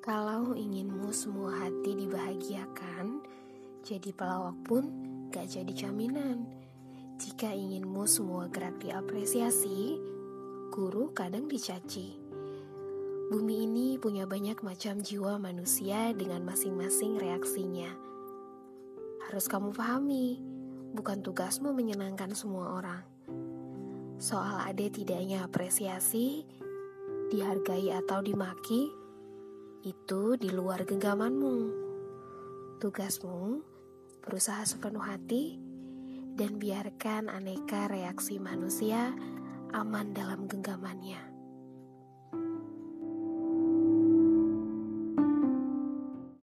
kau inginmu semua hati dibahagiakan, jadi pelawak pun gak jadi jaminan. Jika inginmu semua gerak diapresiasi, guru kadang dicaci. Bumi ini punya banyak macam jiwa manusia dengan masing-masing reaksinya. Harus kamu pahami, bukan tugasmu menyenangkan semua orang. Soal ada tidaknya apresiasi, dihargai atau dimaki, itu di luar genggamanmu. Tugasmu berusaha sepenuh hati dan biarkan aneka reaksi manusia aman dalam genggamannya.